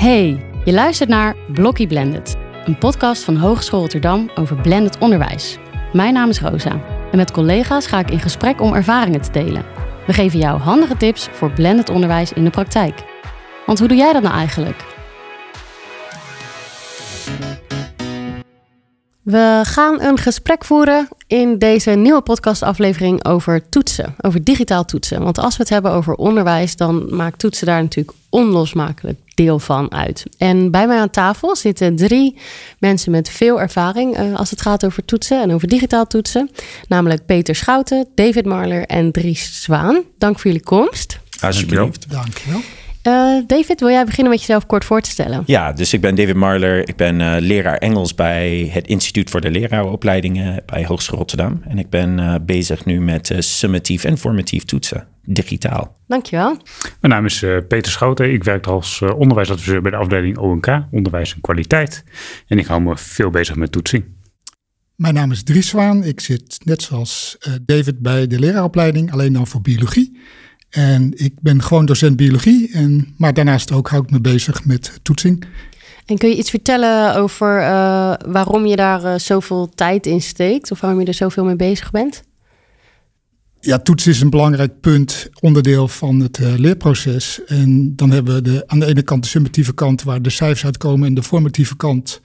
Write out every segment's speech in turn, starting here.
Hey, je luistert naar Blokkie Blended, een podcast van Hogeschool Rotterdam over blended onderwijs. Mijn naam is Rosa en met collega's ga ik in gesprek om ervaringen te delen. We geven jou handige tips voor blended onderwijs in de praktijk. Want hoe doe jij dat nou eigenlijk? We gaan een gesprek voeren in deze nieuwe podcastaflevering over toetsen, over digitaal toetsen. Want als we het hebben over onderwijs, dan maakt toetsen daar natuurlijk onlosmakelijk deel van uit. En bij mij aan tafel zitten drie mensen met veel ervaring uh, als het gaat over toetsen en over digitaal toetsen. Namelijk Peter Schouten, David Marler en Dries Zwaan. Dank voor jullie komst. Alsjeblieft. Dankjewel. Uh, David, wil jij beginnen met jezelf kort voor te stellen? Ja, dus ik ben David Marler. Ik ben uh, leraar Engels bij het Instituut voor de Leraaropleidingen bij Hogeschool Rotterdam. En ik ben uh, bezig nu met summatief en formatief toetsen, digitaal. Dankjewel. Mijn naam is Peter Schouten. Ik werk als onderwijsadviseur bij de afdeling ONK, Onderwijs en Kwaliteit. En ik hou me veel bezig met toetsing. Mijn naam is Dries Zwaan. Ik zit net zoals David bij de leraaropleiding, alleen dan voor biologie. En ik ben gewoon docent biologie, en, maar daarnaast ook hou ik me bezig met toetsing. En kun je iets vertellen over uh, waarom je daar uh, zoveel tijd in steekt of waarom je er zoveel mee bezig bent? Ja, toetsen is een belangrijk punt, onderdeel van het uh, leerproces. En dan hebben we de, aan de ene kant de summatieve kant waar de cijfers uitkomen en de formatieve kant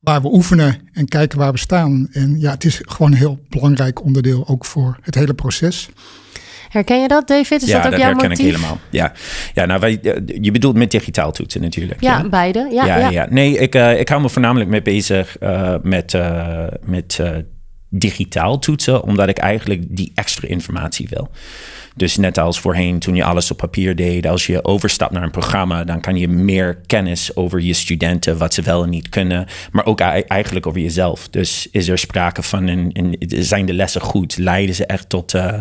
waar we oefenen en kijken waar we staan. En ja, het is gewoon een heel belangrijk onderdeel ook voor het hele proces. Herken je dat, David? Is ja, dat ook jouw motief? herken ik helemaal. Ja, ja nou, wij, je bedoelt met digitaal toetsen natuurlijk. Ja, ja? beide. Ja, ja, ja. ja. Nee, ik, uh, ik hou me voornamelijk mee bezig uh, met, uh, met digitaal toetsen, omdat ik eigenlijk die extra informatie wil. Dus net als voorheen, toen je alles op papier deed, als je overstapt naar een programma, dan kan je meer kennis over je studenten, wat ze wel en niet kunnen, maar ook eigenlijk over jezelf. Dus is er sprake van, een, een, zijn de lessen goed? Leiden ze echt tot, uh,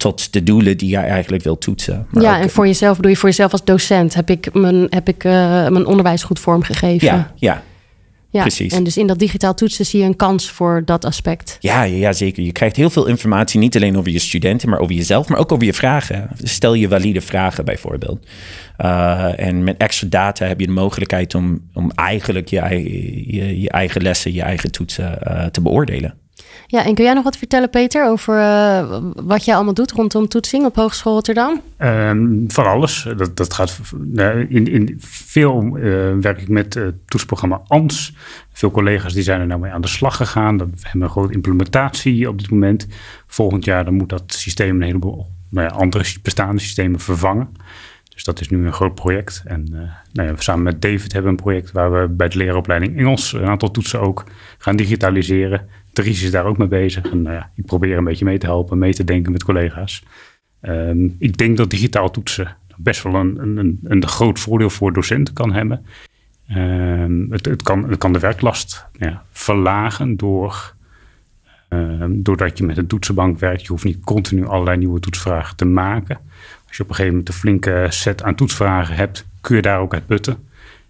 tot de doelen die jij eigenlijk wil toetsen? Maar ja, ook, en voor jezelf bedoel je voor jezelf als docent, heb ik mijn, heb ik, uh, mijn onderwijs goed vormgegeven? Ja, ja. Ja, Precies. en dus in dat digitaal toetsen zie je een kans voor dat aspect. Ja, ja, zeker. Je krijgt heel veel informatie, niet alleen over je studenten, maar over jezelf, maar ook over je vragen. Stel je valide vragen bijvoorbeeld. Uh, en met extra data heb je de mogelijkheid om, om eigenlijk je, je, je eigen lessen, je eigen toetsen uh, te beoordelen. Ja, en kun jij nog wat vertellen, Peter, over uh, wat jij allemaal doet rondom toetsing op Hogeschool Rotterdam? Um, van alles. Dat, dat gaat in, in veel uh, werk ik met het uh, toetsprogramma ANS. Veel collega's die zijn er nou mee aan de slag gegaan. We hebben een grote implementatie op dit moment. Volgend jaar dan moet dat systeem een heleboel nou andere bestaande systemen vervangen. Dus dat is nu een groot project. En nou ja, samen met David hebben we een project waar we bij de leraaropleiding Engels een aantal toetsen ook gaan digitaliseren. Dries is daar ook mee bezig. En nou ik probeer een beetje mee te helpen, mee te denken met collega's. Um, ik denk dat digitaal toetsen best wel een, een, een groot voordeel voor docenten kan hebben. Um, het, het, kan, de werklast ja, verlagen door, um, doordat je met een toetsenbank werkt. Je hoeft niet continu allerlei nieuwe toetsvragen te maken. Als je op een gegeven moment een flinke set aan toetsvragen hebt, kun je daar ook uit putten.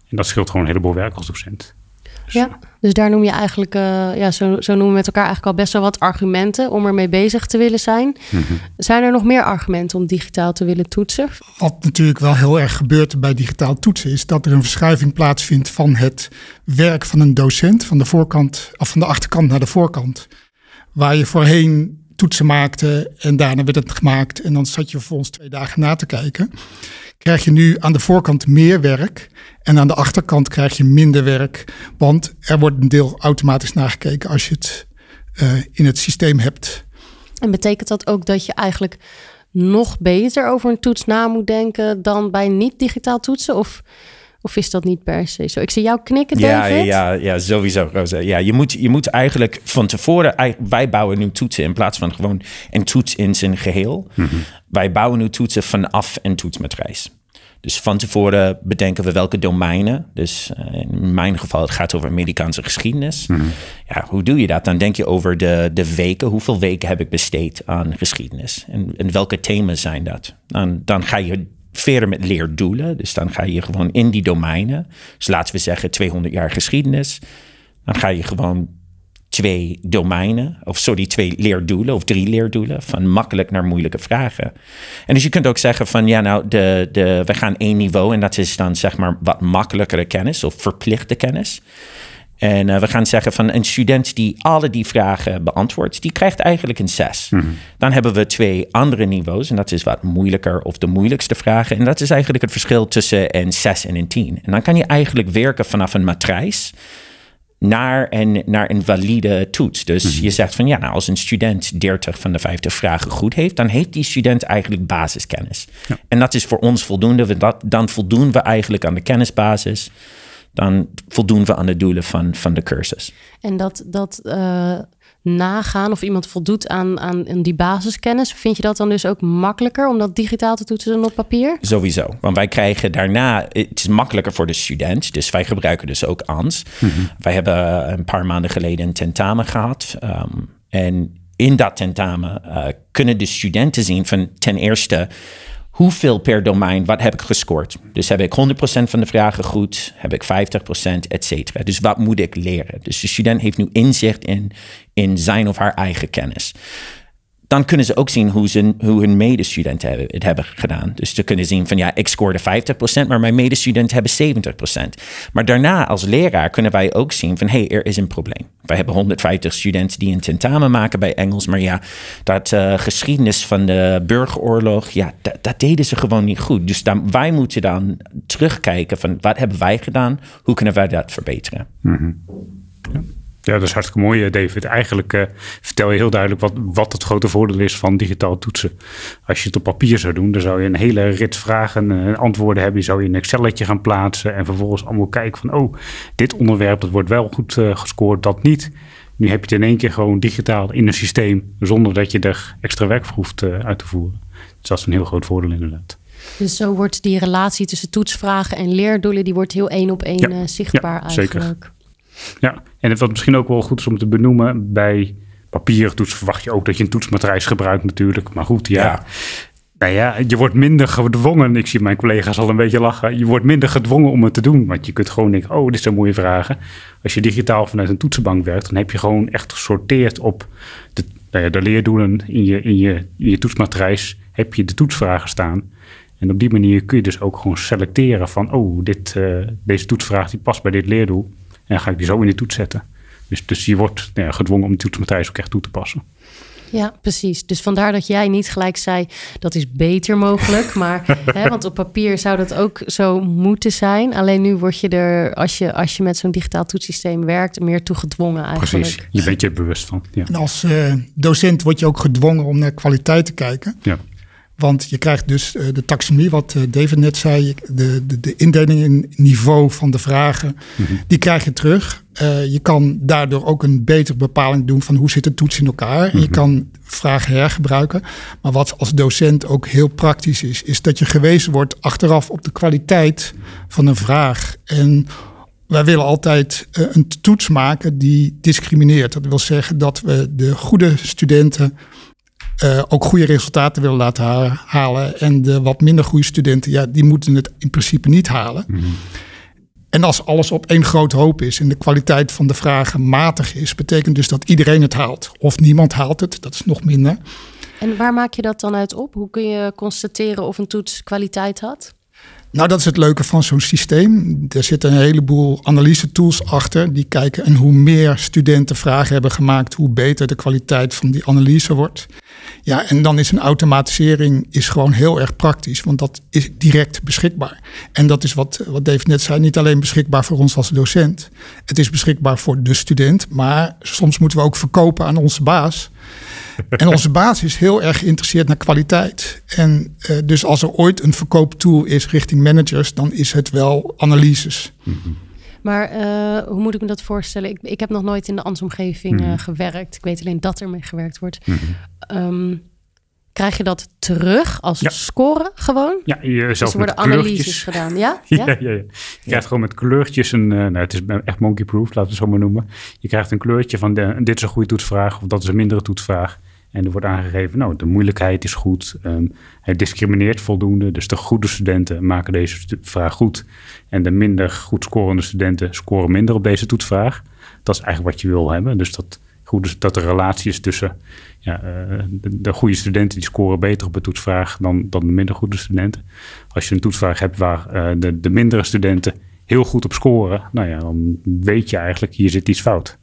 En dat scheelt gewoon een heleboel werk als docent. Dus, ja, dus daar noem je eigenlijk, uh, ja, zo, zo noemen we met elkaar eigenlijk al best wel wat argumenten om ermee bezig te willen zijn. Mm-hmm. Zijn er nog meer argumenten om digitaal te willen toetsen? Wat natuurlijk wel heel erg gebeurt bij digitaal toetsen, is dat er een verschuiving plaatsvindt van het werk van een docent, van de voorkant of van de achterkant naar de voorkant. Waar je voorheen toetsen maakte en daarna werd het gemaakt en dan zat je vervolgens twee dagen na te kijken. Krijg je nu aan de voorkant meer werk en aan de achterkant krijg je minder werk, want er wordt een deel automatisch nagekeken als je het uh, in het systeem hebt. En betekent dat ook dat je eigenlijk nog beter over een toets na moet denken dan bij niet digitaal toetsen? Of of is dat niet per se zo? Ik zie jou knikken, David. Ja, ja, ja sowieso, Rosa. Ja, je moet, je moet eigenlijk van tevoren... Wij bouwen nu toetsen in plaats van gewoon een toets in zijn geheel. Mm-hmm. Wij bouwen nu toetsen vanaf een toetsmatrijs. Dus van tevoren bedenken we welke domeinen. Dus uh, in mijn geval, het gaat over Amerikaanse geschiedenis. Mm-hmm. Ja, hoe doe je dat? Dan denk je over de, de weken. Hoeveel weken heb ik besteed aan geschiedenis? En, en welke thema's zijn dat? Dan, dan ga je verder met leerdoelen. Dus dan ga je gewoon in die domeinen. Dus laten we zeggen 200 jaar geschiedenis. Dan ga je gewoon twee domeinen, of sorry, twee leerdoelen of drie leerdoelen, van makkelijk naar moeilijke vragen. En dus je kunt ook zeggen van ja, nou, de, de, we gaan één niveau en dat is dan zeg maar wat makkelijkere kennis of verplichte kennis. En uh, we gaan zeggen van een student die alle die vragen beantwoordt, die krijgt eigenlijk een 6. Dan hebben we twee andere niveaus en dat is wat moeilijker of de moeilijkste vragen. En dat is eigenlijk het verschil tussen een 6 en een 10. En dan kan je eigenlijk werken vanaf een matrijs naar een, naar een valide toets. Dus je zegt van ja, nou, als een student 30 van de 50 vragen goed heeft, dan heeft die student eigenlijk basiskennis. En dat is voor ons voldoende. Dat, dan voldoen we eigenlijk aan de kennisbasis. Dan voldoen we aan de doelen van, van de cursus. En dat, dat uh, nagaan of iemand voldoet aan, aan die basiskennis, vind je dat dan dus ook makkelijker om dat digitaal te toetsen dan op papier? Sowieso. Want wij krijgen daarna, het is makkelijker voor de student. Dus wij gebruiken dus ook ANS. Mm -hmm. Wij hebben een paar maanden geleden een tentamen gehad. Um, en in dat tentamen uh, kunnen de studenten zien van ten eerste hoeveel per domein, wat heb ik gescoord? Dus heb ik 100% van de vragen goed, heb ik 50%, et cetera. Dus wat moet ik leren? Dus de student heeft nu inzicht in, in zijn of haar eigen kennis dan kunnen ze ook zien hoe, ze, hoe hun medestudenten hebben, het hebben gedaan. Dus ze kunnen zien van ja, ik scoorde 50%, maar mijn medestudenten hebben 70%. Maar daarna als leraar kunnen wij ook zien van hé, hey, er is een probleem. Wij hebben 150 studenten die een tentamen maken bij Engels, maar ja, dat uh, geschiedenis van de burgeroorlog, ja, dat, deden ze gewoon niet goed. Dus dan, wij moeten dan terugkijken van wat hebben wij gedaan, hoe kunnen wij dat verbeteren. -hmm. Ja. Dat is hartstikke mooi, David. Eigenlijk uh, vertel je heel duidelijk wat, wat het grote voordeel is van digitaal toetsen. Als je het op papier zou doen, dan zou je een hele rit vragen en uh, antwoorden hebben. Je zou je een Excelletje gaan plaatsen en vervolgens allemaal kijken van... oh, dit onderwerp dat wordt wel goed uh, gescoord, dat niet. Nu heb je het in één keer gewoon digitaal in een systeem... zonder dat je er extra werk voor hoeft uit te voeren. Dus dat is een heel groot voordeel inderdaad. Dus zo wordt die relatie tussen toetsvragen en leerdoelen... die wordt heel één op één ja, zichtbaar ja, eigenlijk. Zeker. Ja, en wat misschien ook wel goed is om te benoemen, bij papieren toets verwacht je ook dat je een toetsmatrijs gebruikt natuurlijk. Maar goed, ja. ja. Nou ja, je wordt minder gedwongen. Ik zie mijn collega's al een beetje lachen. Je wordt minder gedwongen om het te doen. Want je kunt gewoon denken, oh, dit zijn mooie vragen. Als je digitaal vanuit een toetsenbank werkt, dan heb je gewoon echt gesorteerd op de, nou ja, de leerdoelen in je, in, je, in je toetsmatrijs. Heb je de toetsvragen staan. En op die manier kun je dus ook gewoon selecteren van, oh, dit, uh, deze toetsvraag die past bij dit leerdoel. En ga ik die zo in de toets zetten. Dus, dus je wordt nou ja, gedwongen om die toetsmatrijs ook echt toe te passen. Ja, precies. Dus vandaar dat jij niet gelijk zei dat is beter mogelijk. Maar hè, want op papier zou dat ook zo moeten zijn. Alleen nu word je er, als je, als je met zo'n digitaal toetsysteem werkt, meer toe gedwongen eigenlijk. Precies, je bent je er bewust van. Ja. En als uh, docent word je ook gedwongen om naar kwaliteit te kijken. Ja. Want je krijgt dus uh, de taxonomie, wat uh, David net zei, de, de, de, indeling in niveau van de vragen, mm -hmm. die krijg je terug. Uh, je kan daardoor ook een betere bepaling doen van hoe zit de toets in elkaar. Mm -hmm. Je kan vragen hergebruiken. Maar wat als docent ook heel praktisch is, is dat je gewezen wordt achteraf op de kwaliteit van een vraag. En wij willen altijd een toets maken die discrimineert. Dat wil zeggen dat we de goede studenten uh, ook goede resultaten willen laten ha halen. En de wat minder goede studenten, ja, die moeten het in principe niet halen. Mm -hmm. En als alles op één grote hoop is en de kwaliteit van de vragen matig is, betekent dus dat iedereen het haalt. Of niemand haalt het, dat is nog minder. En waar maak je dat dan uit op? Hoe kun je constateren of een toets kwaliteit had? Nou, dat is het leuke van zo'n systeem. Er zitten een heleboel analyse tools achter die kijken en hoe meer studenten vragen hebben gemaakt, hoe beter de kwaliteit van die analyse wordt. Ja, en dan is een automatisering is gewoon heel erg praktisch, want dat is direct beschikbaar. En dat is wat, wat Dave net zei, niet alleen beschikbaar voor ons als docent. Het is beschikbaar voor de student, maar soms moeten we ook verkopen aan onze baas. En onze baas is heel erg geïnteresseerd naar kwaliteit. En uh, dus als er ooit een verkooptool is richting managers, dan is het wel analyses. Maar uh, hoe moet ik me dat voorstellen? Ik, ik heb nog nooit in de ANS-omgeving mm -hmm. uh, gewerkt. Ik weet alleen dat er mee gewerkt wordt. Mm -hmm. um, krijg je dat terug als ja. score gewoon? Ja, je zelf dus er worden analyses gedaan, ja? ja? ja, ja, Je krijgt gewoon met kleurtjes een... Uh, nou, het is echt monkey-proof, laten we het zo maar noemen. Je krijgt een kleurtje van de, dit is een goede toetsvraag of dat is een mindere toetsvraag. En er wordt aangegeven, nou, de moeilijkheid is goed. ehm, het discrimineert voldoende. Dus de goede studenten maken deze vraag goed. En de minder goed scorende studenten scoren minder op deze toetsvraag. Dat is eigenlijk wat je wil hebben. Dus dat, goed, is dat er relatie is tussen ja, eh, de, de goede studenten die scoren beter op een toetsvraag dan, dan de minder goede studenten. Als je een toetsvraag hebt waar eh, de, de mindere studenten heel goed op scoren, nou ja, dan weet je eigenlijk, hier zit iets fout.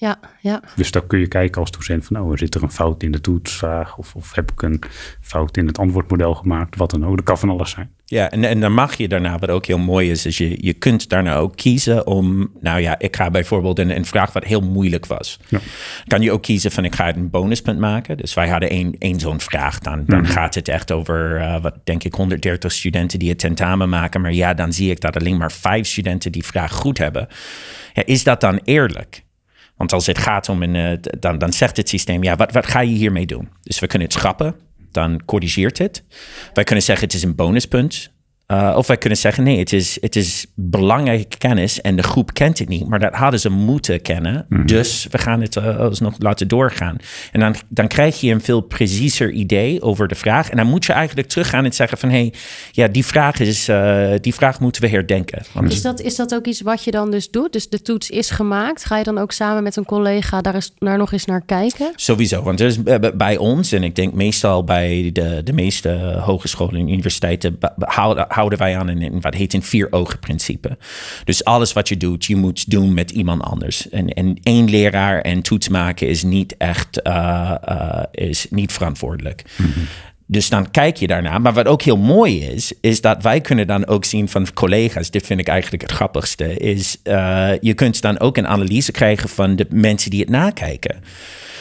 Ja, ja. Dus dan kun je kijken als docent van, oh, zit er een fout in de toetsvraag? Of, of heb ik een fout in het antwoordmodel gemaakt? Wat dan ook, dat kan van alles zijn. Ja, en, en dan mag je daarna, wat ook heel mooi is, is je, je kunt daarna ook kiezen om, nou ja, ik ga bijvoorbeeld een, een vraag wat heel moeilijk was. Ja. Kan je ook kiezen van ik ga het een bonuspunt maken. Dus wij hadden één, één zo'n vraag. Dan, dan gaat het echt over, eh, wat denk ik, 130 studenten die het tentamen maken. Maar ja, dan zie ik dat alleen maar vijf studenten die vraag goed hebben. Ja, is dat dan eerlijk? Want als het gaat om een, eh, dan, dan zegt het systeem, ja, wat, wat ga je hiermee doen? Dus we kunnen het schrappen, dan corrigeert het. Wij kunnen zeggen, het is een bonuspunt. Uh, of wij kunnen zeggen, nee, het is, het is belangrijke kennis en de groep kent het niet. Maar dat hadden ze moeten kennen. Dus we gaan het uh, alsnog laten doorgaan. En dan, dan krijg je een veel preciezer idee over de vraag. En dan moet je eigenlijk teruggaan en zeggen van... hé, hey, ja, die vraag, is, uh, die vraag moeten we herdenken. Want Is dat, is dat ook iets wat je dan dus doet? Dus de toets is gemaakt. Ga je dan ook samen met een collega daar, eens, daar nog eens naar kijken? Sowieso, want er is eh, bij ons... en ik denk meestal bij de, de meeste hogescholen en universiteiten... houden, houden wij aan een, wat heet een vier-ogen principe. Dus alles wat je doet, je moet doen met iemand anders. En, en één leraar en toets maken is niet echt uh, uh, is niet verantwoordelijk. Mm-hmm. Dus dan kijk je daarna. Maar wat ook heel mooi is, is dat wij kunnen dan ook zien van collega's. Dit vind ik eigenlijk het grappigste. Is uh, je kunt dan ook een analyse krijgen van de mensen die het nakijken.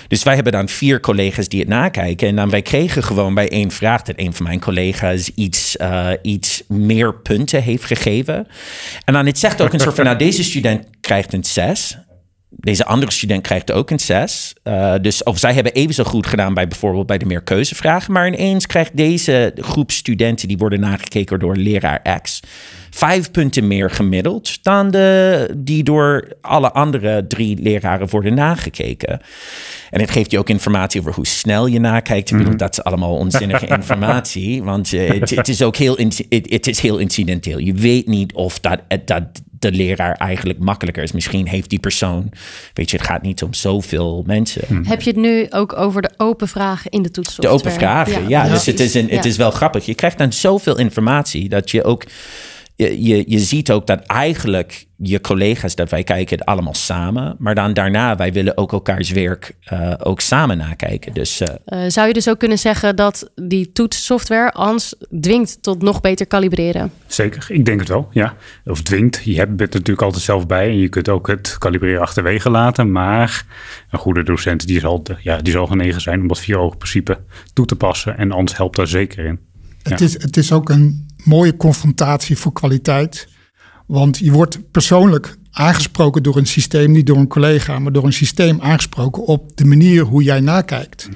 Dus wij hebben dan vier collega's die het nakijken. En dan wij kregen gewoon bij één vraag dat een van mijn collega's iets, uh, iets meer punten heeft gegeven. En dan het zegt ook een soort van, nou deze student krijgt een 6. Deze andere student krijgt ook een 6. Uh, dus of zij hebben even zo goed gedaan bij bijvoorbeeld bij de meerkeuzevragen. Maar ineens krijgt deze groep studenten die worden nagekeken door leraar X vijf punten meer gemiddeld dan de, die door alle andere drie leraren worden nagekeken. En het geeft je ook informatie over hoe snel je nakijkt. Ik bedoel, dat is allemaal onzinnige informatie, want uh, het, het, is ook heel, het, het is heel incidenteel. Je weet niet of dat, dat de leraar eigenlijk makkelijker is. Misschien heeft die persoon, weet je, het gaat niet om zoveel mensen. Hmm. Heb je het nu ook over de open vragen in de toetssoftware? De open vragen, ja. ja. Dus het is, een, het is wel grappig. Je krijgt dan zoveel informatie dat je ook je, je, je ziet ook dat eigenlijk je collega's, dat wij kijken het allemaal samen. Maar dan daarna, wij willen ook elkaars werk uh, ook samen nakijken. Dus, uh, uh, zou je dus ook kunnen zeggen dat die toetssoftware ANS dwingt tot nog beter kalibreren? Zeker, ik denk het wel, ja. Of dwingt. Je hebt het natuurlijk altijd zelf bij. En je kunt ook het kalibreren achterwege laten. Maar een goede docent die zal, ja, die zal genegen zijn om dat vier ogen principe toe te passen. En ANS helpt daar zeker in. Het, ja. is, het is ook een mooie confrontatie voor kwaliteit. Want je wordt persoonlijk aangesproken door een systeem, niet door een collega, maar door een systeem aangesproken op de manier hoe jij nakijkt.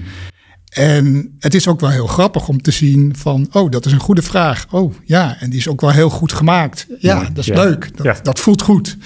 En het is ook wel heel grappig om te zien van, oh, dat is een goede vraag. Oh, ja, en die is ook wel heel goed gemaakt. Ja, ja dat is ja. leuk. Dat, ja. dat, voelt goed.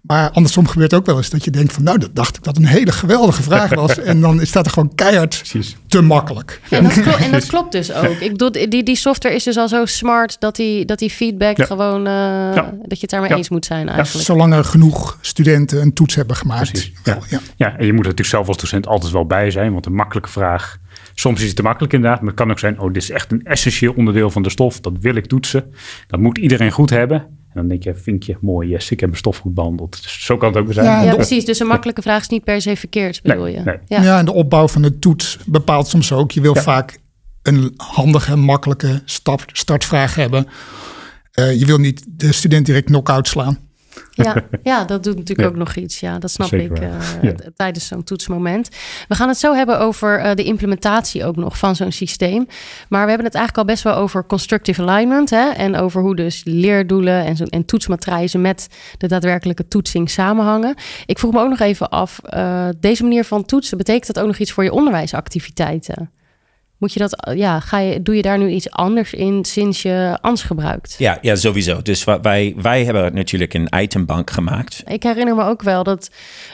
Maar andersom gebeurt ook wel eens dat je denkt van, nou, dat dacht ik dat een hele geweldige vraag was. en dan staat er gewoon keihard Precies. te makkelijk. En dat, klopt, en dat klopt dus ook. Ik bedoel, die, die software is dus al zo smart dat die, dat die feedback gewoon, uh, dat je het daarmee eens moet zijn eigenlijk. Zolang er genoeg studenten een toets hebben gemaakt. Ja. Ja. en je moet er natuurlijk zelf als docent altijd wel bij zijn, want een makkelijke vraag Soms is het te makkelijk inderdaad, maar het kan ook zijn, oh, dit is echt een essentieel onderdeel van de stof. Dat wil ik toetsen. Dat moet iedereen goed hebben. En dan denk je, vind je mooi, yes, ik heb mijn stof goed behandeld. Dus zo kan het ook zijn. Ja, ja precies. Dus een makkelijke vraag is niet per se verkeerd, bedoel nee, je? Nee. Ja. ja, en de opbouw van de toets bepaalt soms ook. Je wil ja. vaak een handige, makkelijke start, startvraag hebben. Uh, je wil niet de student direct knock-out slaan. Ja, ja, dat doet natuurlijk ja. ook nog iets. Ja, dat snap Zeker ik uh, ja. tijdens zo'n toetsmoment. We gaan het zo hebben over uh, de implementatie ook nog van zo'n systeem. Maar we hebben het eigenlijk al best wel over constructive alignment. Hè, en over hoe dus leerdoelen en, zo, en toetsmatrijzen met de daadwerkelijke toetsing samenhangen. Ik vroeg me ook nog even af, uh, deze manier van toetsen, betekent dat ook nog iets voor je onderwijsactiviteiten? Moet je dat, ja, ga je, doe je daar nu iets anders in sinds je ANS gebruikt? Ja, ja sowieso. Dus wat wij, wij hebben natuurlijk een itembank gemaakt. Ik herinner me ook wel dat,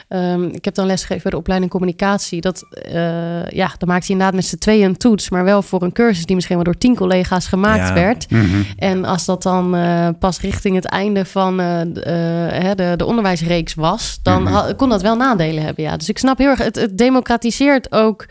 um, ik heb dan lesgegeven bij de opleiding communicatie, dat, uh, ja, dan maakte je inderdaad met z'n tweeën een toets, maar wel voor een cursus die misschien wel door tien collega's gemaakt werd. Mhm. En als dat dan uh, pas richting het einde van uh, de, de onderwijsreeks was, dan Mhm. kon dat wel nadelen hebben. Ja. Dus ik snap heel erg, het, het democratiseert ook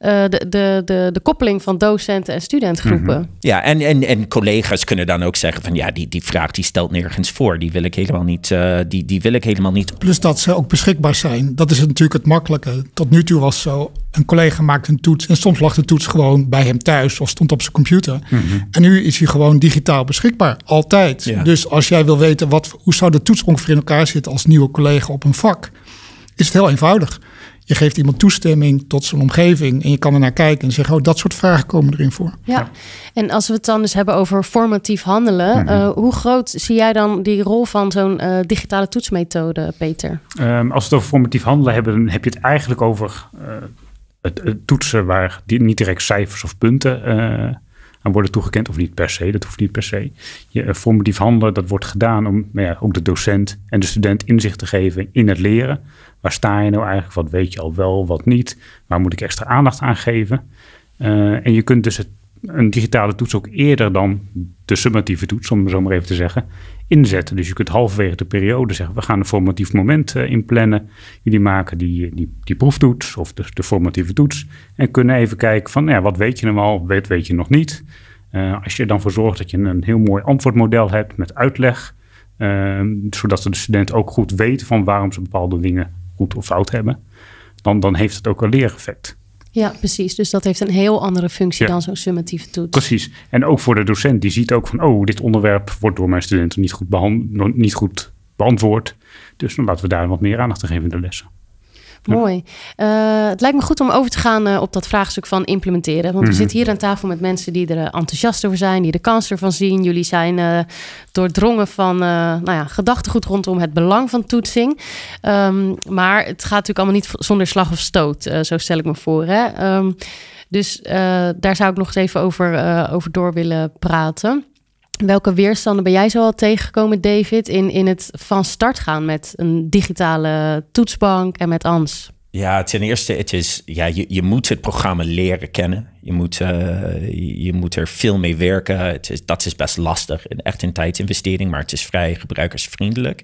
uh, de, de, de, de koppeling van docenten en studentgroepen. Mhm. Ja, en, en, en collega's kunnen dan ook zeggen van ja, die, die vraag die stelt nergens voor. Die wil ik helemaal niet. Uh, die, die wil ik helemaal niet. Plus dat ze ook beschikbaar zijn. Dat is natuurlijk het makkelijke. Tot nu toe was zo. Een collega maakt een toets en soms lag de toets gewoon bij hem thuis of stond op zijn computer. Mhm. En nu is hij gewoon digitaal beschikbaar, altijd. Ja. Dus als jij wil weten wat, hoe zou de toets ongeveer in elkaar zitten als nieuwe collega op een vak, is het heel eenvoudig. Je geeft iemand toestemming tot zijn omgeving en je kan er naar kijken en zeggen, oh, dat soort vragen komen erin voor. Ja, ja. en als we het dan dus hebben over formatief handelen, mm -hmm. uh, hoe groot zie jij dan die rol van zo'n uh, digitale toetsmethode, Peter? Um, als we het over formatief handelen hebben, dan heb je het eigenlijk over uh, het, het, toetsen waar die, niet direct cijfers of punten uh, aan worden toegekend, of niet per se, dat hoeft niet per se. Je, uh, formatief handelen, dat wordt gedaan om nou ja, ook de docent en de student inzicht te geven in het leren. Waar sta je nou eigenlijk? Wat weet je al wel, wat niet? Waar moet ik extra aandacht aan geven? Uh, en je kunt dus een digitale toets ook eerder dan de summatieve toets, om het zo maar even te zeggen, inzetten. Dus je kunt halverwege de periode zeggen, we gaan een formatief moment uh, inplannen. Jullie maken die, die, die proeftoets of de, formatieve toets en kunnen even kijken van, ja, wat weet je nou al, weet, weet je nog niet? Uh, als je er dan voor zorgt dat je een heel mooi antwoordmodel hebt met uitleg, uh, zodat de student ook goed weet van waarom ze bepaalde dingen goed of fout hebben, dan, dan heeft het ook een leereffect. Ja, precies. Dus dat heeft een heel andere functie ja. dan zo'n summatieve toets. Precies. En ook voor de docent, die ziet ook van, oh, dit onderwerp wordt door mijn studenten niet goed, behand, niet goed beantwoord. Dus dan laten we daar wat meer aandacht aan geven in de lessen. Mooi. Uh, het lijkt me goed om over te gaan uh, op dat vraagstuk van implementeren. Want mm -hmm. we zitten hier aan tafel met mensen die er enthousiast over zijn, die de kans ervan zien. Jullie zijn doordrongen van nou ja, gedachtegoed rondom het belang van toetsing. Um, maar het gaat natuurlijk allemaal niet zonder slag of stoot, zo stel ik me voor. Hè? Um, dus daar zou ik nog eens even over, over door willen praten. Welke weerstanden ben jij zo al tegengekomen, David, in, in het van start gaan met een digitale toetsbank en met ANS? Ja, ten eerste, het is, ja, je, je moet het programma leren kennen. Je moet, uh, je moet er veel mee werken. Dat is best lastig. Echt een tijdsinvestering, maar het is vrij gebruikersvriendelijk.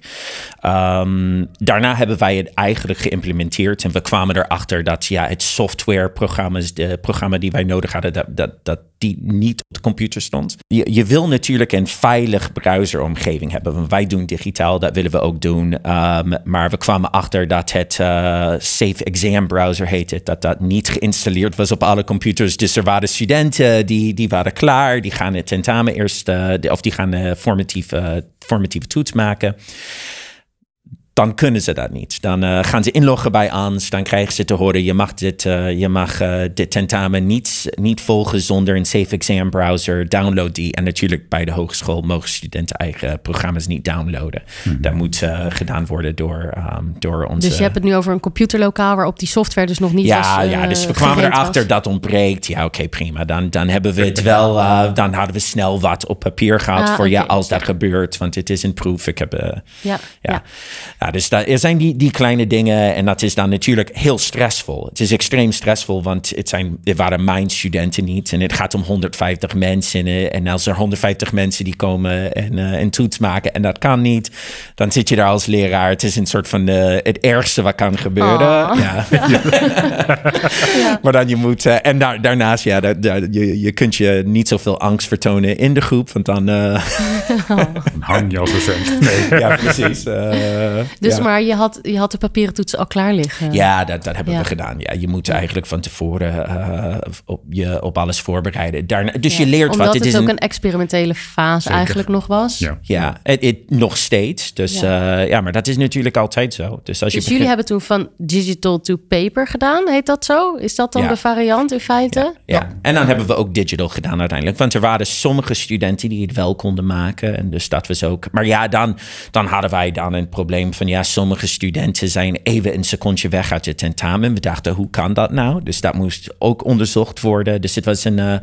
Um, daarna hebben wij het eigenlijk geïmplementeerd. En we kwamen erachter dat ja, het softwareprogramma, de programma die wij nodig hadden, dat, dat, dat die niet op de computer stond. Je, je wil natuurlijk een veilig browseromgeving hebben. Wij doen digitaal, dat willen we ook doen. Um, maar we kwamen achter dat het uh, Safe Exam Browser heet het, dat dat niet geïnstalleerd was op alle computers. Dus er waren studenten die, die waren klaar, die gaan het tentamen eerst, uh, of die gaan uh, formatieve, formatieve toets maken dan kunnen ze dat niet. Dan uh, gaan ze inloggen bij ANS. Dan krijgen ze te horen: je mag dit, uh, je mag, uh, dit tentamen niet, niet volgen zonder een Safe Exam browser. Download die. En natuurlijk bij de hogeschool mogen studenten eigen programma's niet downloaden. Mm-hmm. Dat moet gedaan worden door, um, door onze. Dus je hebt het nu over een computerlokaal waarop die software dus nog niet ja, was. ja, dus we kwamen erachter was. dat ontbreekt. Ja, oké, okay, prima. Dan, dan hebben we het wel. dan hadden we snel wat op papier gehad Ah, voor ja, als dat gebeurt. Want het is een proef. Ik heb. Ja, ja. ja. Ja dus dat, er zijn die, die kleine dingen en dat is dan natuurlijk heel stressvol. Het is extreem stressvol, want het, zijn, het waren mijn studenten niet. En het gaat om 150 mensen. En als er 150 mensen die komen en uh, een toets maken en dat kan niet, dan zit je daar als leraar. Het is een soort van uh, het ergste wat kan gebeuren. Oh. Ja. ja. Maar dan je moet, uh, en daar, daarnaast, ja, je, je kunt je niet zoveel angst vertonen in de groep, want dan... oh. hang je als docent. Nee. ja, precies. Dus ja. maar je had, je had de papieren toetsen al klaar liggen. Ja, dat, dat hebben Ja. we gedaan. Ja, je moet eigenlijk van tevoren uh, op, je op alles voorbereiden. Daarna, dus je leert Omdat wat. het, is ook een, een experimentele fase Zeker. eigenlijk nog was. Ja. ja, het, het, nog steeds. Dus ja. ja, maar dat is natuurlijk altijd zo. Dus, als je Dus jullie hebben toen van digital to paper gedaan, heet dat zo? Is dat dan de variant in feite? Ja, ja. en dan hebben we ook digital gedaan uiteindelijk. Want er waren sommige studenten die het wel konden maken. En dus dat was ook. Maar ja, dan, dan hadden wij dan een probleem van ja, sommige studenten zijn even een secondje weg uit je tentamen. We dachten, hoe kan dat nou? Dus dat moest ook onderzocht worden. Dus het was een, uh,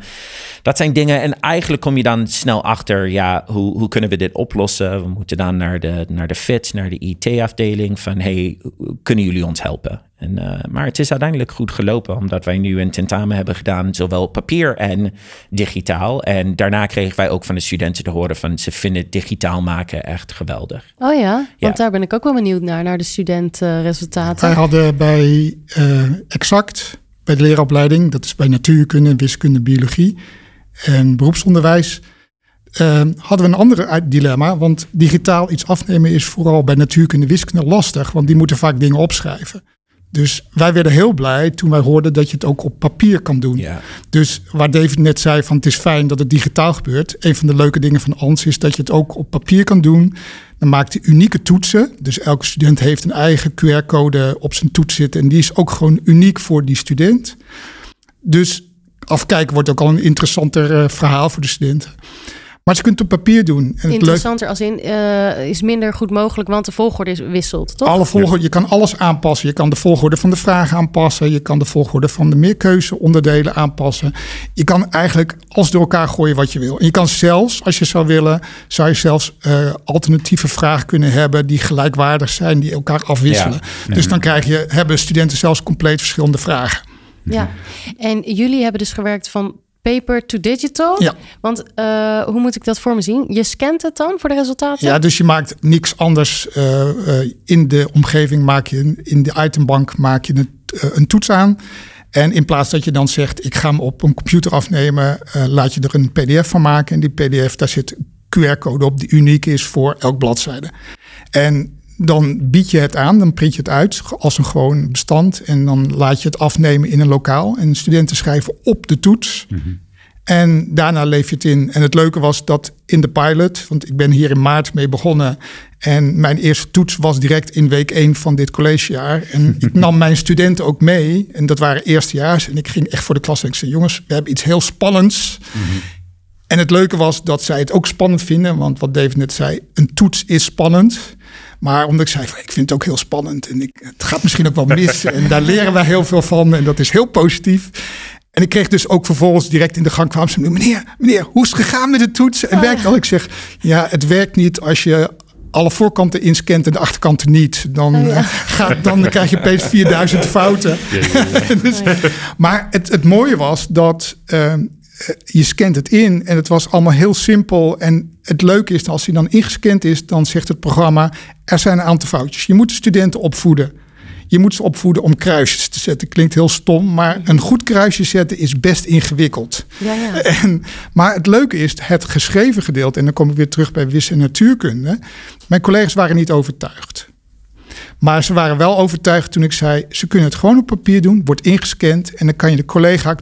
dat zijn dingen. En eigenlijk kom je dan snel achter, ja, hoe, hoe kunnen we dit oplossen? We moeten dan naar de, naar de FIT, naar de IT-afdeling van, hey, kunnen jullie ons helpen? En, uh, maar het is uiteindelijk goed gelopen, omdat wij nu een tentamen hebben gedaan, zowel op papier en digitaal. En daarna kregen wij ook van de studenten te horen van ze vinden digitaal maken echt geweldig. Oh ja, want daar ben ik ook wel benieuwd naar, naar de studentenresultaten. Wij hadden bij uh, Exact, bij de leeropleiding, dat is bij natuurkunde, wiskunde, biologie en beroepsonderwijs. Uh, hadden we een ander dilemma, want digitaal iets afnemen is vooral bij natuurkunde, wiskunde lastig, want die moeten vaak dingen opschrijven. Dus wij werden heel blij toen wij hoorden dat je het ook op papier kan doen. Ja. Dus waar David net zei van het is fijn dat het digitaal gebeurt. Een van de leuke dingen van ANS is dat je het ook op papier kan doen. Dan maakt hij unieke toetsen. Dus elke student heeft een eigen QR-code op zijn toets zitten. En die is ook gewoon uniek voor die student. Dus afkijken wordt ook al een interessanter uh, verhaal voor de studenten. Maar ze kunt het op papier doen. En Interessanter als in uh, is minder goed mogelijk, want de volgorde is wisselt, toch? Alle volgorde, je kan alles aanpassen. Je kan de volgorde van de vragen aanpassen. Je kan de volgorde van de meerkeuzeonderdelen aanpassen. Je kan eigenlijk alles door elkaar gooien wat je wil. En je kan zelfs, als je zou willen, zou je zelfs uh, alternatieve vragen kunnen hebben die gelijkwaardig zijn, die elkaar afwisselen. Ja. Dus dan krijg je, hebben studenten zelfs compleet verschillende vragen. Ja, en jullie hebben dus gewerkt van paper to digital. Ja. Want uh, hoe moet ik dat voor me zien? Je scant het dan voor de resultaten? Ja, dus je maakt niks anders uh, uh, in de omgeving. Maak je in de itembank maak je een, een toets aan. En in plaats dat je dan zegt, ik ga hem op een computer afnemen, laat je er een PDF van maken. En die PDF, daar zit QR-code op die uniek is voor elk bladzijde. En dan bied je het aan, dan print je het uit als een gewoon bestand. En dan laat je het afnemen in een lokaal. En studenten schrijven op de toets. Mm -hmm. En daarna leef je het in. En het leuke was dat in de pilot, want ik ben hier in maart mee begonnen. En mijn eerste toets was direct in week 1 van dit collegejaar. En ik nam mijn studenten ook mee. En dat waren eerstejaars. En ik ging echt voor de klas en ik zei: Jongens, we hebben iets heel spannends. Mm -hmm. En het leuke was dat zij het ook spannend vinden. Want wat David net zei, een toets is spannend. Maar omdat ik zei, ik vind het ook heel spannend. En ik, het gaat misschien ook wel mis. en daar leren wij heel veel van. En dat is heel positief. En ik kreeg dus ook vervolgens direct in de gang kwam ze meneer, meneer, hoe is het gegaan met de toets? En oh, werkt al? Ik zeg, ja, het werkt niet als je alle voorkanten inscant en de achterkanten niet. Dan, oh, ja. uh, gaat, dan krijg je opeens 4000 fouten. Ja, ja, dus, maar het, het mooie was dat uh, je scant het in en het was allemaal heel simpel. En het leuke is, als hij dan ingescand is, dan zegt het programma... er zijn een aantal foutjes. Je moet de studenten opvoeden. Je moet ze opvoeden om kruisjes te zetten. Klinkt heel stom, maar een goed kruisje zetten is best ingewikkeld. Ja, ja. En, maar het leuke is het geschreven gedeelte. En dan kom ik weer terug bij wiskunde en natuurkunde. Mijn collega's waren niet overtuigd. Maar ze waren wel overtuigd toen ik zei: ze kunnen het gewoon op papier doen, wordt ingescand en dan kan je de collega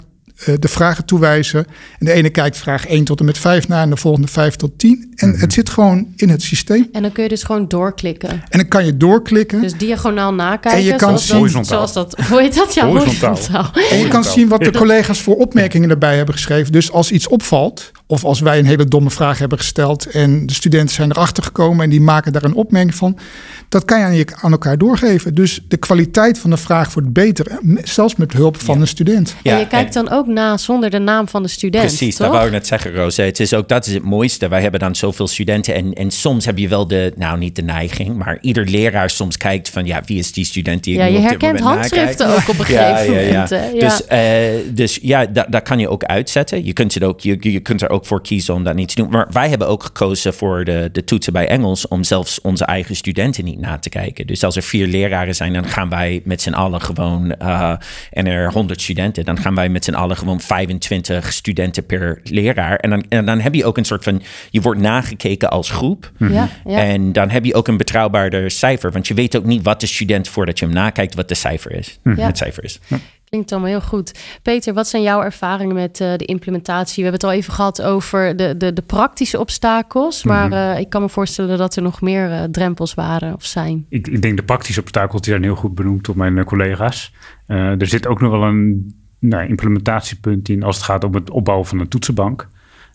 de vragen toewijzen. En de ene kijkt vraag 1 tot en met 5 naar en de volgende 5 tot 10. En mm -hmm. het zit gewoon in het systeem. En dan kun je dus gewoon doorklikken. En dan kan je doorklikken. Dus diagonaal nakijken. En je kan zoals, zien, dat, zoals dat, hoe heet dat? Ja, horizontaal. horizontaal. En je kan zien wat de collega's voor opmerkingen erbij hebben geschreven. Dus als iets opvalt, of als wij een hele domme vraag hebben gesteld en de studenten zijn erachter gekomen en die maken daar een opmerking van, dat kan je aan, je aan elkaar doorgeven. Dus de kwaliteit van de vraag wordt beter, zelfs met hulp van Ja. een student. En Ja, je kijkt dan ook na zonder de naam van de student, Precies, toch? dat wou ik net zeggen, Roos. Het is ook, dat is het mooiste. Wij hebben dan zoveel studenten en, en soms heb je wel de, nou niet de neiging, maar ieder leraar soms kijkt van, ja, wie is die student die ik ja, je op dit herkent moment nakijk? handschriften ook op een gegeven moment. hè? Ja. Dus, eh, dus ja, dat, dat kan je ook uitzetten. Je kunt, het ook, je, je kunt er ook voor kiezen om dat niet te doen. Maar wij hebben ook gekozen voor de, de toetsen bij Engels om zelfs onze eigen studenten niet na te kijken. Dus als er vier leraren zijn, dan gaan wij met z'n allen gewoon, eh, en er 100 studenten, dan gaan wij met z'n allen gewoon 25 studenten per leraar. En dan, en dan heb je ook een soort van, je wordt nagekeken als groep. ja, ja. En dan heb je ook een betrouwbaarder cijfer. Want je weet ook niet wat de student voordat je hem nakijkt, wat de cijfer is. Ja. Het cijfer is. Klinkt allemaal heel goed. Peter, wat zijn jouw ervaringen met eh, de implementatie? We hebben het al even gehad over de, de, de praktische obstakels. Maar Mhm. eh, ik kan me voorstellen dat er nog meer eh, drempels waren of zijn. Ik, ik denk de praktische obstakels die zijn heel goed benoemd door mijn collega's. Er zit ook nog wel een nou, implementatiepunt in als het gaat om het opbouwen van een toetsenbank.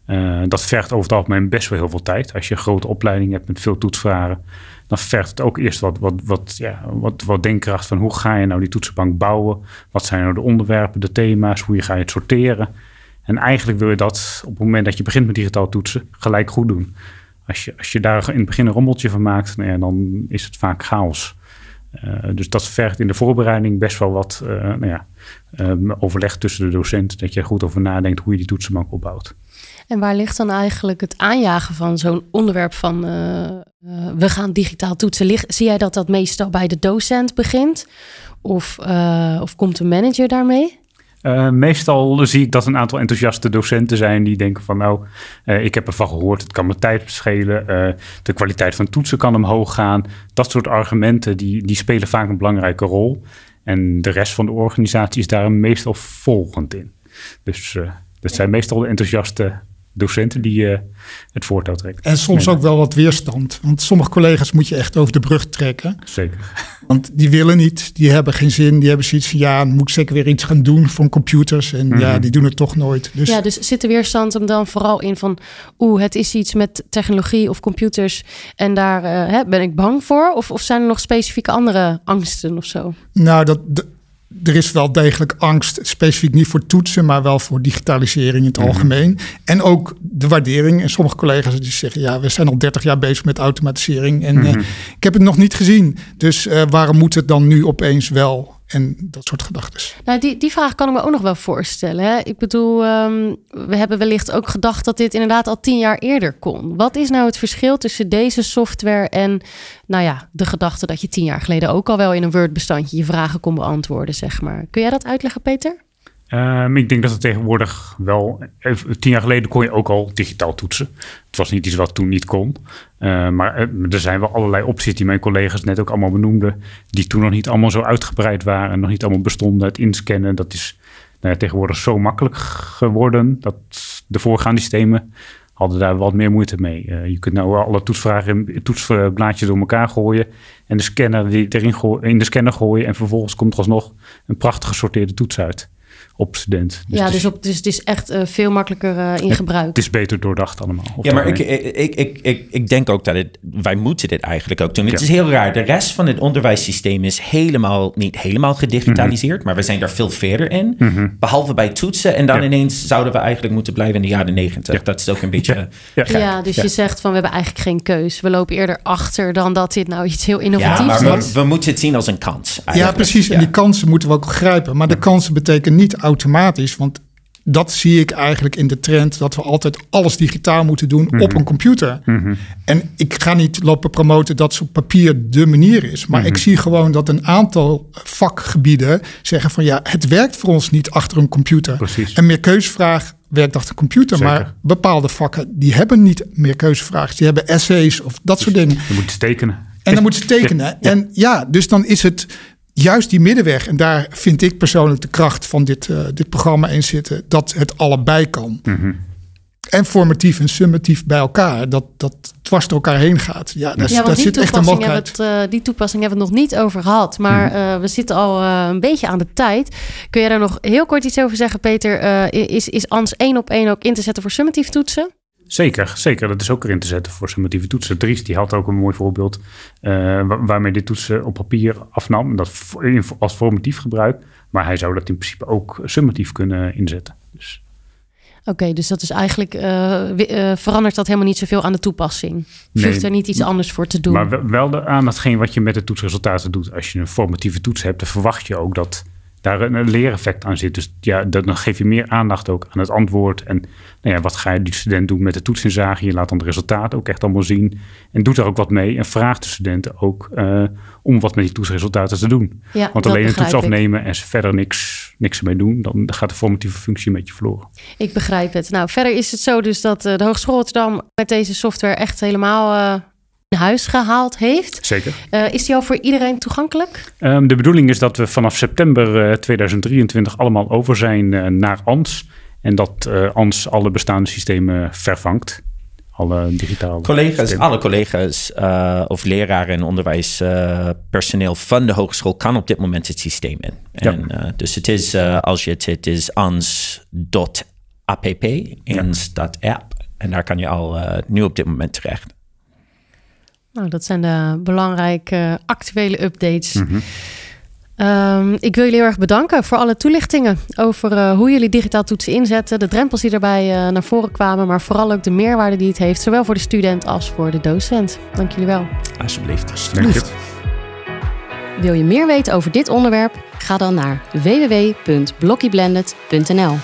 Uh, dat vergt over het algemeen best wel heel veel tijd. Als je een grote opleiding hebt met veel toetsvragen, dan vergt het ook eerst wat, wat, wat, ja, wat, wat denkkracht van hoe ga je nou die toetsenbank bouwen? Wat zijn nou de onderwerpen, de thema's, hoe ga je het sorteren? En eigenlijk wil je dat op het moment dat je begint met digitaal toetsen gelijk goed doen. Als je, als je daar in het begin een rommeltje van maakt, nou ja, dan is het vaak chaos. Uh, dus dat vergt in de voorbereiding best wel wat uh, nou ja, um, overleg tussen de docenten. Dat je er goed over nadenkt hoe je die toetsenbank opbouwt. En waar ligt dan eigenlijk het aanjagen van zo'n onderwerp van uh, we gaan digitaal toetsen? Ligt, zie jij dat dat meestal bij de docent begint? Of, of komt de manager daarmee? Meestal zie ik dat een aantal enthousiaste docenten zijn die denken van nou, ik heb ervan gehoord, het kan mijn tijd schelen, de kwaliteit van toetsen kan omhoog gaan. Dat soort argumenten die, die spelen vaak een belangrijke rol. En de rest van de organisatie is daar meestal volgend in. Dus dat zijn meestal de enthousiaste docenten die uh, het voortouw trekken. En soms ook wel wat weerstand. Want sommige collega's moet je echt over de brug trekken. Zeker. Want die willen niet, die hebben geen zin. Die hebben zoiets van, ja, moet ik zeker weer iets gaan doen voor computers. En ja, Mhm. die doen het toch nooit. Dus Ja, dus zit de weerstand hem dan vooral in van... oeh, het is iets met technologie of computers... en daar eh, hè, ben ik bang voor? Of, of zijn er nog specifieke andere angsten of zo? nou, dat, er is wel degelijk angst, specifiek niet voor toetsen, maar wel voor digitalisering in het algemeen. En ook de waardering. En sommige collega's die zeggen, ja, we zijn al 30 jaar bezig met automatisering en eh, ik heb het nog niet gezien. Dus eh, waarom moet het dan nu opeens wel? En dat soort gedachten. Nou, die, die vraag kan ik me ook nog wel voorstellen. Hè? Ik bedoel, ehm, we hebben wellicht ook gedacht dat dit inderdaad al tien jaar eerder kon. Wat is nou het verschil tussen deze software en, nou ja, de gedachte dat je tien jaar geleden ook al wel in een Word-bestandje je vragen kon beantwoorden, zeg maar. Kun jij dat uitleggen, Peter? Um, ik denk dat het tegenwoordig wel. even- Tien jaar geleden kon je ook al digitaal toetsen. Het was niet iets wat toen niet kon. Uh, maar eh, er zijn wel allerlei opties die mijn collega's net ook allemaal benoemden. Die toen nog niet allemaal zo uitgebreid waren. En nog niet allemaal bestonden. Het inscannen, dat is nou tegenwoordig zo makkelijk geworden. Dat de voorgaande systemen hadden daar wat meer moeite mee. Uh, je kunt nou alle toetsvragen toetsblaadjes door elkaar gooien. En de scanner die erin in de scanner gooien. En vervolgens komt er alsnog een prachtig gesorteerde toets uit op student. ja, het dus, is, op, dus het is echt uh, veel makkelijker uh, in gebruik. het is beter doordacht allemaal. Ja, maar ik, ik, ik, ik, ik denk ook dat het, wij moeten dit eigenlijk ook doen. Het Ja. is heel raar. De rest van het onderwijssysteem is helemaal, niet helemaal gedigitaliseerd, maar we zijn daar veel verder in. Behalve bij toetsen. En dan Mhm. Ja. ineens zouden we eigenlijk moeten blijven in de jaren negentig. Ja. Dat is ook een beetje... Ja. Ja, Ja. Ja, dus Ja. je zegt van we hebben eigenlijk geen keus. We lopen eerder achter dan dat dit nou iets heel Ja, innovatiefs maar is. we, we moeten het zien als een kans. Ja, eigenlijk. precies. En Ja. die kansen moeten we ook grijpen. Maar de kansen betekenen niet automatisch. Want dat zie ik eigenlijk in de trend dat we altijd alles digitaal moeten doen op een computer. Mhm. En ik ga niet lopen promoten dat ze op papier de manier is. Maar ik zie gewoon dat een aantal vakgebieden zeggen van ja, het werkt voor ons niet achter een computer. Precies. Een meerkeuzevraag werkt achter een computer. Zeker. Maar bepaalde vakken die hebben niet meerkeuzevragen. Die hebben essays of dat soort dingen. Je moet tekenen. En dan moet ze tekenen. En ja, dus dan is het juist die middenweg. En daar vind ik persoonlijk de kracht van dit, eh, dit programma in zitten. Dat het allebei kan. Mhm. En formatief en summatief bij elkaar. Dat dat dwars door elkaar heen gaat. Ja, daar, Ja, zit echt een mogelijkheid. we het, eh, die toepassing hebben we het nog niet over gehad. Maar eh, we zitten al een beetje aan de tijd. Kun je daar nog heel kort iets over zeggen, Peter? Is, is ANS één op één ook in te zetten voor summatief toetsen? Zeker, zeker. Dat is ook erin te zetten voor summatieve toetsen. Dries die had ook een mooi voorbeeld uh, waar, waarmee dit toetsen op papier afnam. Dat als formatief gebruik. Maar hij zou dat in principe ook summatief kunnen inzetten. Dus. Oké, okay, dus dat is eigenlijk uh, uh, verandert dat helemaal niet zoveel aan de toepassing. Je Nee, hoeft er niet iets anders voor te doen. Maar wel- aan hetgeen wat je met de toetsresultaten doet. Als je een formatieve toets hebt, dan verwacht je ook dat daar een, een leereffect aan zit. Dus ja, dan geef je meer aandacht ook aan het antwoord. En nou ja, wat ga je die student doen met de toetsinzage? Je laat dan de resultaten ook echt allemaal zien. En doet er ook wat mee. En vraagt de studenten ook uh, om wat met die toetsresultaten te doen. Ja, Want alleen een toets ik. afnemen en ze verder niks, niks ermee doen, dan gaat de formatieve functie met je verloren. Ik begrijp het. Nou, verder is het zo dus dat uh, de Hogeschool Rotterdam met deze software echt helemaal uh, in huis gehaald heeft. Zeker. Uh, is die al voor iedereen toegankelijk? Um, de bedoeling is dat we vanaf september uh, 2023 allemaal over zijn uh, naar ANS. En dat uh, ANS alle bestaande systemen vervangt. Alle digitale Collega's, systemen. alle collega's uh, of leraren en onderwijspersoneel van de hogeschool kan op dit moment het systeem in. Ja. En, uh, dus het is, uh, als je het, het is ans.app, ans.app. En daar kan je al uh, nu op dit moment terecht. Nou, dat zijn de belangrijke actuele updates. Mm Um, ik wil jullie heel erg bedanken voor alle toelichtingen over uh, hoe jullie digitaal toetsen inzetten, de drempels die daarbij uh, naar voren kwamen, maar vooral ook de meerwaarde die het heeft, zowel voor de student als voor de docent. Dank jullie wel. Alsjeblieft. Alsjeblieft. Wil je meer weten over dit onderwerp? Ga dan naar www.blockieblended.nl.